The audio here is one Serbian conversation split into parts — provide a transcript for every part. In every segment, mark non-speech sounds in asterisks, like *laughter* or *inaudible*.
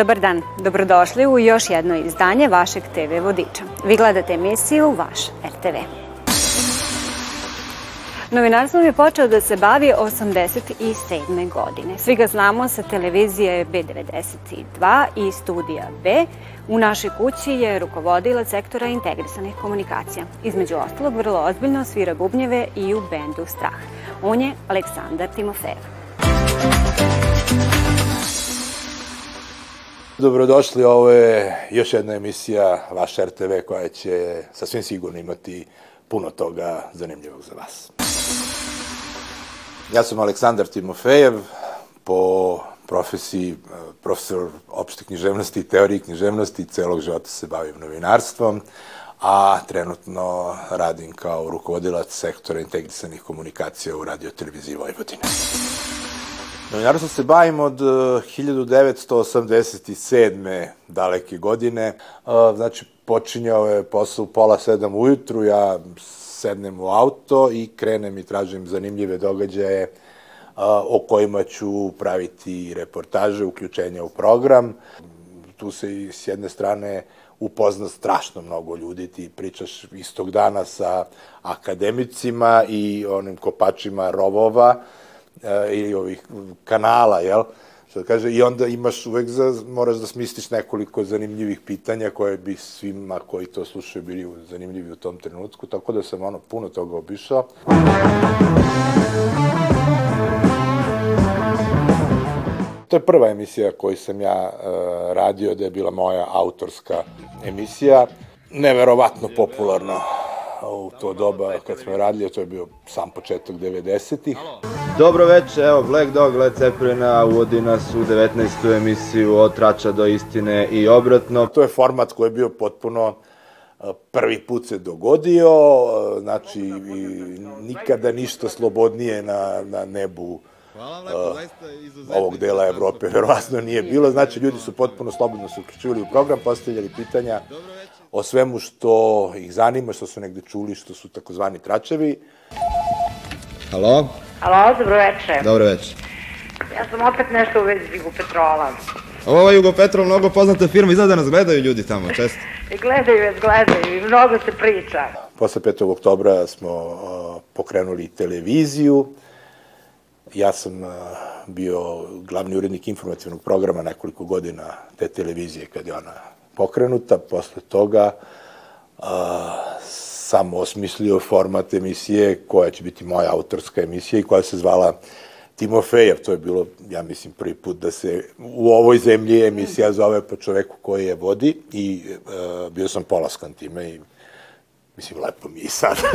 Dobar dan, dobrodošli u još jedno izdanje vašeg TV vodiča. Vi gledate emisiju Vaš RTV. Novinarstvom je počeo da se bavi 87. godine. Svi ga znamo sa televizije B92 i studija B. U našoj kući je rukovodilac sektora integrisanih komunikacija. Između ostalog, vrlo ozbiljno svira bubnjeve i u bendu Strah. On je Aleksandar Timofejev. Dobrodošli, ovo je još jedna emisija Vaš RTV koja će sasvim sigurno imati puno toga zanimljivog za vas. Ja sam Aleksandar Timofejev, po profesiji eh, profesor opšte književnosti i teorije književnosti, celog života se bavim novinarstvom, a trenutno radim kao rukovodilac sektora integrisanih komunikacija u radio televiziji Vojvodine. Novinarstvo se bavim od 1987. Eh, daleke godine. Eh, znači, počinjao je posao u pola sedam ujutru, ja sednem u auto i krenem i tražim zanimljive događaje o kojima ću praviti reportaže, uključenja u program. Tu se i s jedne strane upozna strašno mnogo ljudi, ti pričaš istog dana sa akademicima i onim kopačima rovova e, ili ovih kanala, jel? Što kaže, i onda imaš uvek za, moraš da smisliš nekoliko zanimljivih pitanja koje bi svima koji to slušaju bili zanimljivi u tom trenutku, tako da sam ono puno toga obišao. To je prva emisija koju sam ja uh, radio, da je bila moja autorska emisija. Neverovatno popularna u to doba kad smo radili, to je bio sam početak 90-ih. Dobro večer, evo Black Dog Led Zeppelina uvodi nas u 19. emisiju od trača do istine i obratno. To je format koji je bio potpuno prvi put se dogodio, znači nikada ništa slobodnije na, na nebu Hvala lepo, zaista ovog dela Evrope verovatno nije bilo. Znači, ljudi su potpuno slobodno se uključivali u program, postavljali pitanja o svemu što ih zanima, što su negde čuli, što su takozvani tračevi. Halo? Halo, dobro večer. Dobro večer. Ja sam opet nešto u vezi Jugopetrola. Ovo je Jugopetrol mnogo poznata firma, izgleda da nas gledaju ljudi tamo, često. *laughs* I gledaju vas, gledaju i mnogo se priča. Posle 5. oktobra smo uh, pokrenuli televiziju, Ja sam bio glavni urednik informativnog programa nekoliko godina te televizije kad je ona pokrenuta. Posle toga a, sam osmislio format emisije koja će biti moja autorska emisija i koja se zvala Timofejev. To je bilo, ja mislim, prvi put da se u ovoj zemlji emisija zove po čoveku koji je vodi i a, bio sam polaskan time i mislim, lepo mi je i sad. *laughs*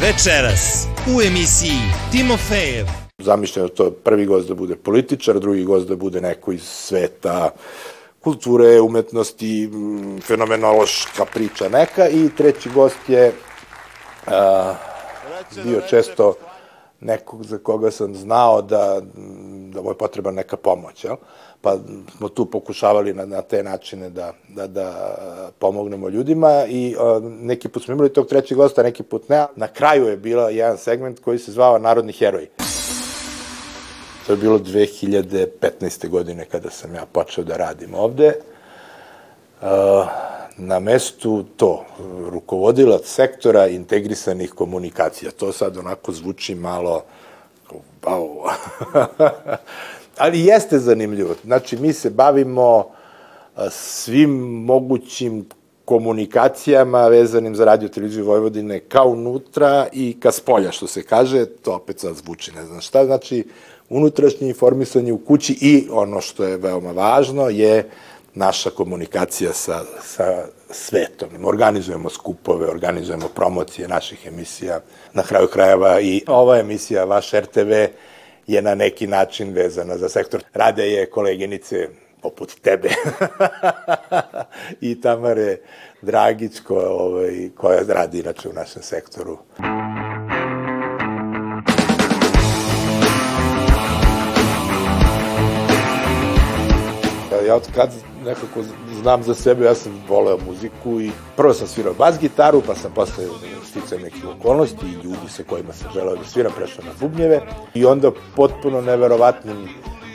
Večeras u emisiji Timofejev. Zamišljeno to prvi gost da bude političar, drugi gost da bude neko iz sveta kulture, umetnosti, fenomenološka priča neka i treći gost je a, bio često nekog za koga sam znao da, da mu je potrebna neka pomoć, jel? Pa smo tu pokušavali na, na te načine da, da, da pomognemo ljudima i a, neki put smo imali tog trećeg gosta, neki put ne. Na kraju je bila jedan segment koji se zvao Narodni heroji. To je bilo 2015. godine kada sam ja počeo da radim ovde. A, na mestu to, rukovodilac sektora integrisanih komunikacija. To sad onako zvuči malo, wow. *laughs* ali jeste zanimljivo. Znači, mi se bavimo svim mogućim komunikacijama vezanim za radio televiziju Vojvodine ka unutra i ka spolja, što se kaže, to opet sad zvuči ne znam šta, znači unutrašnje informisanje u kući i ono što je veoma važno je naša komunikacija sa, sa svetom. Organizujemo skupove, organizujemo promocije naših emisija, na kraju krajeva i ova emisija, vaš RTV, je na neki način vezana za sektor. Rade je koleginice poput tebe *laughs* i Tamare Dragić koja, ovaj, koja radi inače u našem sektoru. Ja od kad nekako znam za sebe, ja sam voleo muziku i prvo sam svirao bas gitaru, pa sam posle sticao nekih okolnosti i ljudi sa kojima sam želeo da sviram, prešao na bubnjeve i onda potpuno neverovatnim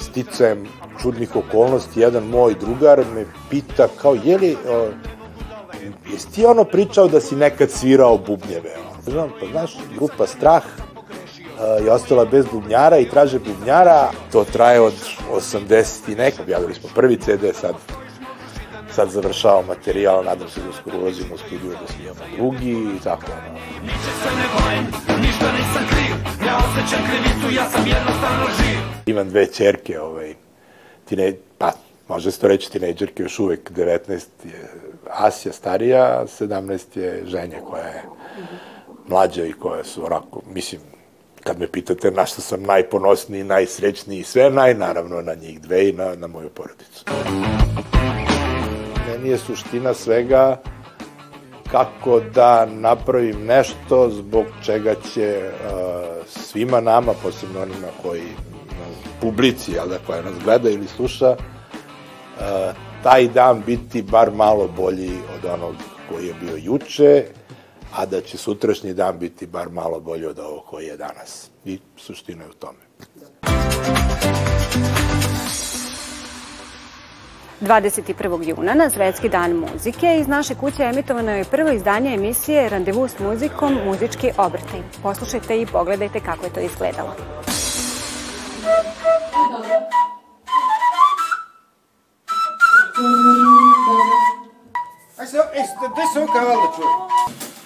sticajem čudnih okolnosti, jedan moj drugar me pita kao, je li, o, jesi ti ono pričao da si nekad svirao bubnjeve? Znam, pa znaš, grupa Strah je ostala bez bubnjara i traže bubnjara. To traje od 80 i neka. Objavili smo prvi CD, sad sad završavamo materijal, nadam se da uskoro ulazimo u studiju da snimamo drugi i tako. Ono. Niče se ne bojim, ništa nisam kriv, ja osjećam krivicu, ja sam jednostavno živ. Imam dve čerke, ovaj, tine, pa može se to reći tinejdžerke, još uvek 19 je Asija starija, 17 je ženja koja je mlađa i koja su onako, mislim, kad me pitate na što sam najponosniji, najsrećniji, sve naj, naravno na njih dve i na, na moju porodicu. Meni je suština svega kako da napravim nešto zbog čega će uh, svima nama, posebno onima koji publici, ali da koja nas gleda ili sluša, uh, taj dan biti bar malo bolji od onog koji je bio juče, a da će sutrašnji dan biti bar malo bolji od ovog koji je danas. I suština je u tome. 21. juna na Svetski dan muzike iz naše kuće emitovano je prvo izdanje emisije Randevu s muzikom Muzički obrtaj. Poslušajte i pogledajte kako je to izgledalo. Aj se, e, gde se on kaval da čuje?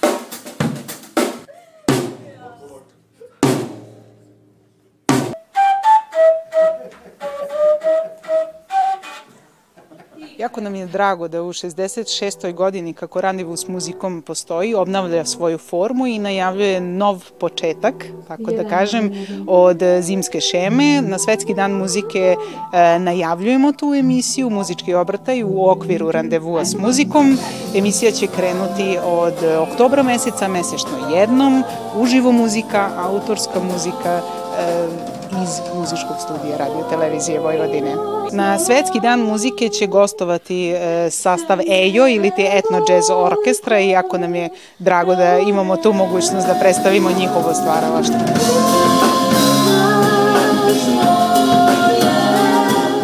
Jako nam je drago da u 66. godini kako randevu s muzikom postoji, obnavlja svoju formu i najavljuje nov početak, tako da kažem, od zimske šeme. Na Svetski dan muzike e, najavljujemo tu emisiju, muzički obrtaj u okviru randevua s muzikom. Emisija će krenuti od oktobra meseca, mesečno jednom, uživo muzika, autorska muzika, iz muzičkog studija Radio Televizije Vojvodine. Na Svetski dan muzike će gostovati e, sastav EJO ili ti Etno Jazz Orkestra i jako nam je drago da imamo tu mogućnost da predstavimo njihovo stvaralaštvo.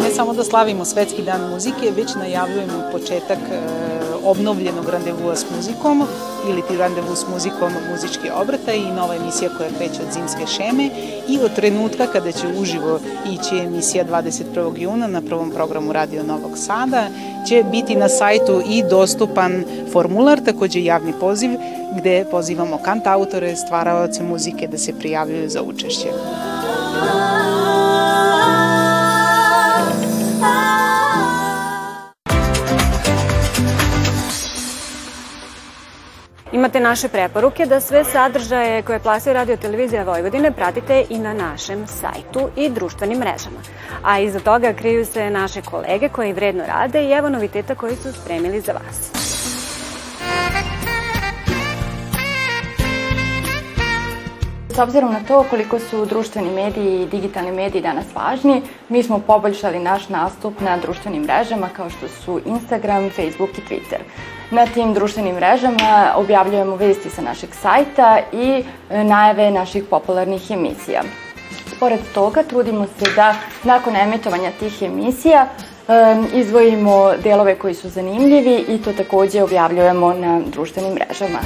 Ne samo da slavimo Svetski dan muzike, već najavljujemo početak e, obnovljenog randevua s muzikom ili ti randevu s muzikom muzički obrata i nova emisija koja kreće od zimske šeme i od trenutka kada će uživo ići emisija 21. juna na prvom programu Radio Novog Sada će biti na sajtu i dostupan formular, takođe javni poziv gde pozivamo kantautore, stvaraoce muzike da se prijavljuju za učešće. Imate naše preporuke da sve sadržaje koje plasuje Radio Televizija Vojvodine pratite i na našem sajtu i društvenim mrežama. A iza toga kriju se naše kolege koji vredno rade i evo noviteta koji su spremili za vas. S obzirom na to koliko su društveni mediji i digitalni mediji danas važni, mi smo poboljšali naš nastup na društvenim mrežama kao što su Instagram, Facebook i Twitter. Na tim društvenim mrežama objavljujemo vesti sa našeg sajta i e, najave naših popularnih emisija. Pored toga, trudimo se da nakon emitovanja tih emisija um, izvojimo delove koji su zanimljivi i to takođe objavljujemo na društvenim mrežama.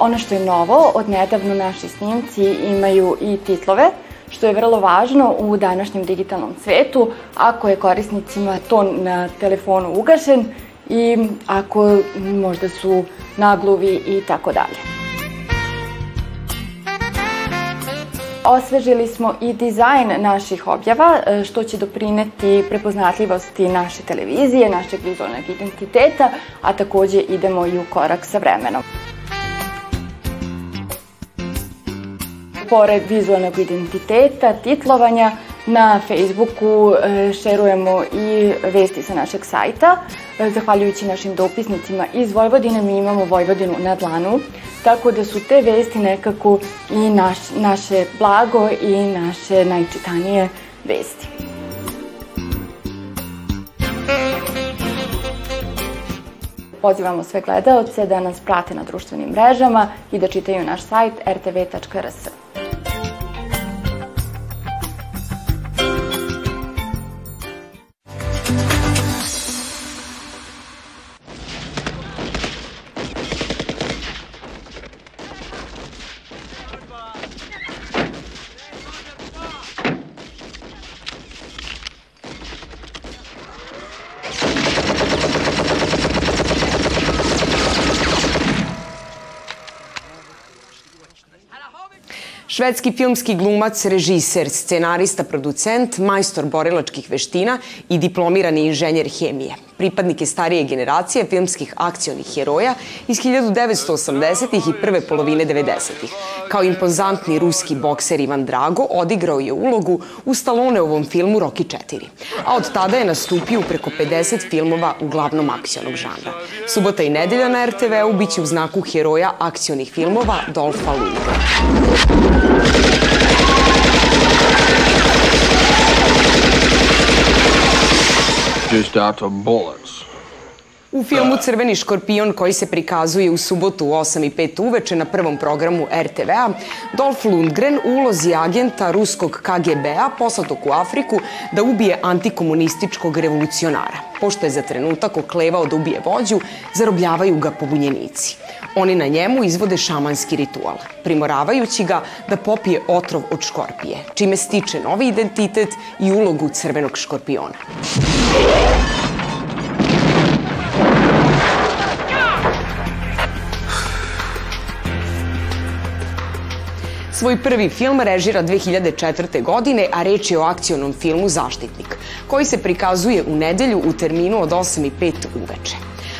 Ono što je novo, od nedavno naši snimci imaju i titlove, što je vrlo važno u današnjem digitalnom svetu, ako je korisnicima to na telefonu ugašen i ako možda su nagluvi i tako dalje. Osvežili smo i dizajn naših objava, e, što će doprineti prepoznatljivosti naše televizije, našeg vizualnog identiteta, a takođe idemo i u korak sa vremenom. Pored vizualnog identiteta, titlovanja, na Facebooku e, šerujemo i vesti sa našeg sajta. E, zahvaljujući našim dopisnicima iz Vojvodine, mi imamo Vojvodinu na dlanu, tako da su te vesti nekako i naš, naše blago i naše najčitanije vesti. Pozivamo sve gledaoce da nas prate na društvenim mrežama i da čitaju naš sajt rtv.rs. Švedski filmski glumac, režiser, scenarista, producent, majstor borilačkih veština i diplomirani inženjer hemije. Pripadnik je starije generacije filmskih akcionih heroja iz 1980-ih i prve polovine 90-ih. Kao impozantni ruski bokser Ivan Drago odigrao je ulogu u Stalloneovom filmu Rocky 4. A od tada je nastupio preko 50 filmova uglavnom akcionog žanra. Subota i nedelja na RTV-u biće u znaku heroja akcionih filmova Dolfa Lundgren. just out to bullet. U filmu Crveni škorpion koji se prikazuje u subotu u 8 i 5 uveče na prvom programu RTV-a, Dolph Lundgren u ulozi agenta ruskog KGB-a poslatog u Afriku da ubije antikomunističkog revolucionara. Pošto je za trenutak oklevao da ubije vođu, zarobljavaju ga pobunjenici. Oni na njemu izvode šamanski ritual, primoravajući ga da popije otrov od škorpije, čime stiče novi identitet i ulogu crvenog škorpiona. Svoj prvi film režira 2004. godine, a reč je o akcionom filmu Zaštitnik, koji se prikazuje u nedelju u terminu od 8 i 5 uveče.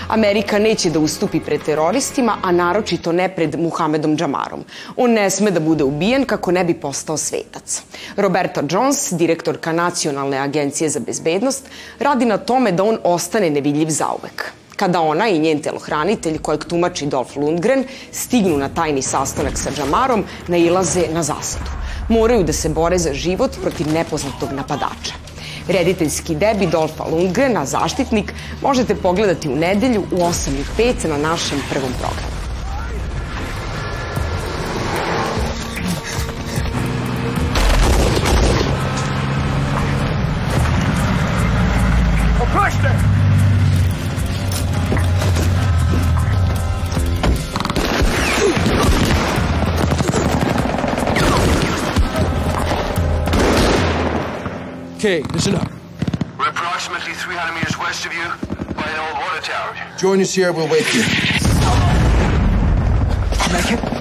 Amerika neće da ustupi pred teroristima, a naročito ne pred Muhamedom Džamarom. On ne sme da bude ubijen kako ne bi postao svetac. Roberta Jones, direktorka Nacionalne agencije za bezbednost, radi na tome da on ostane nevidljiv zauvek kada ona i njen telohranitelj, kojeg tumači Dolph Lundgren, stignu na tajni sastanak sa Džamarom, nailaze na zasadu. Moraju da se bore za život protiv nepoznatog napadača. Rediteljski debi Dolfa Lundgrena, Zaštitnik, možete pogledati u nedelju u 8.05 na našem prvom programu. Okay, listen up. We're approximately 300 meters west of you by an old water tower. Join us here, we'll wait here. Make it?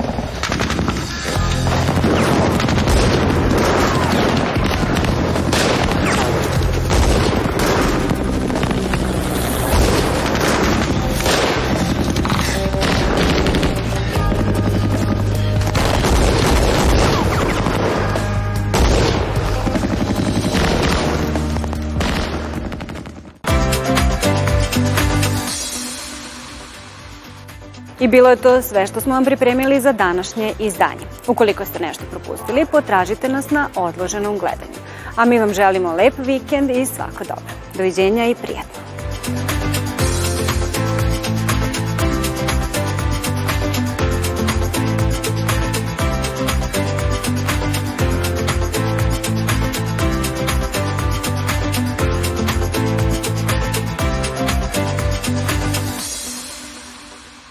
Bilo je to sve što smo vam pripremili za današnje izdanje. Ukoliko ste nešto propustili, potražite nas na odloženom gledanju. A mi vam želimo lep vikend i svako dobro. Doviđenja i prijatno.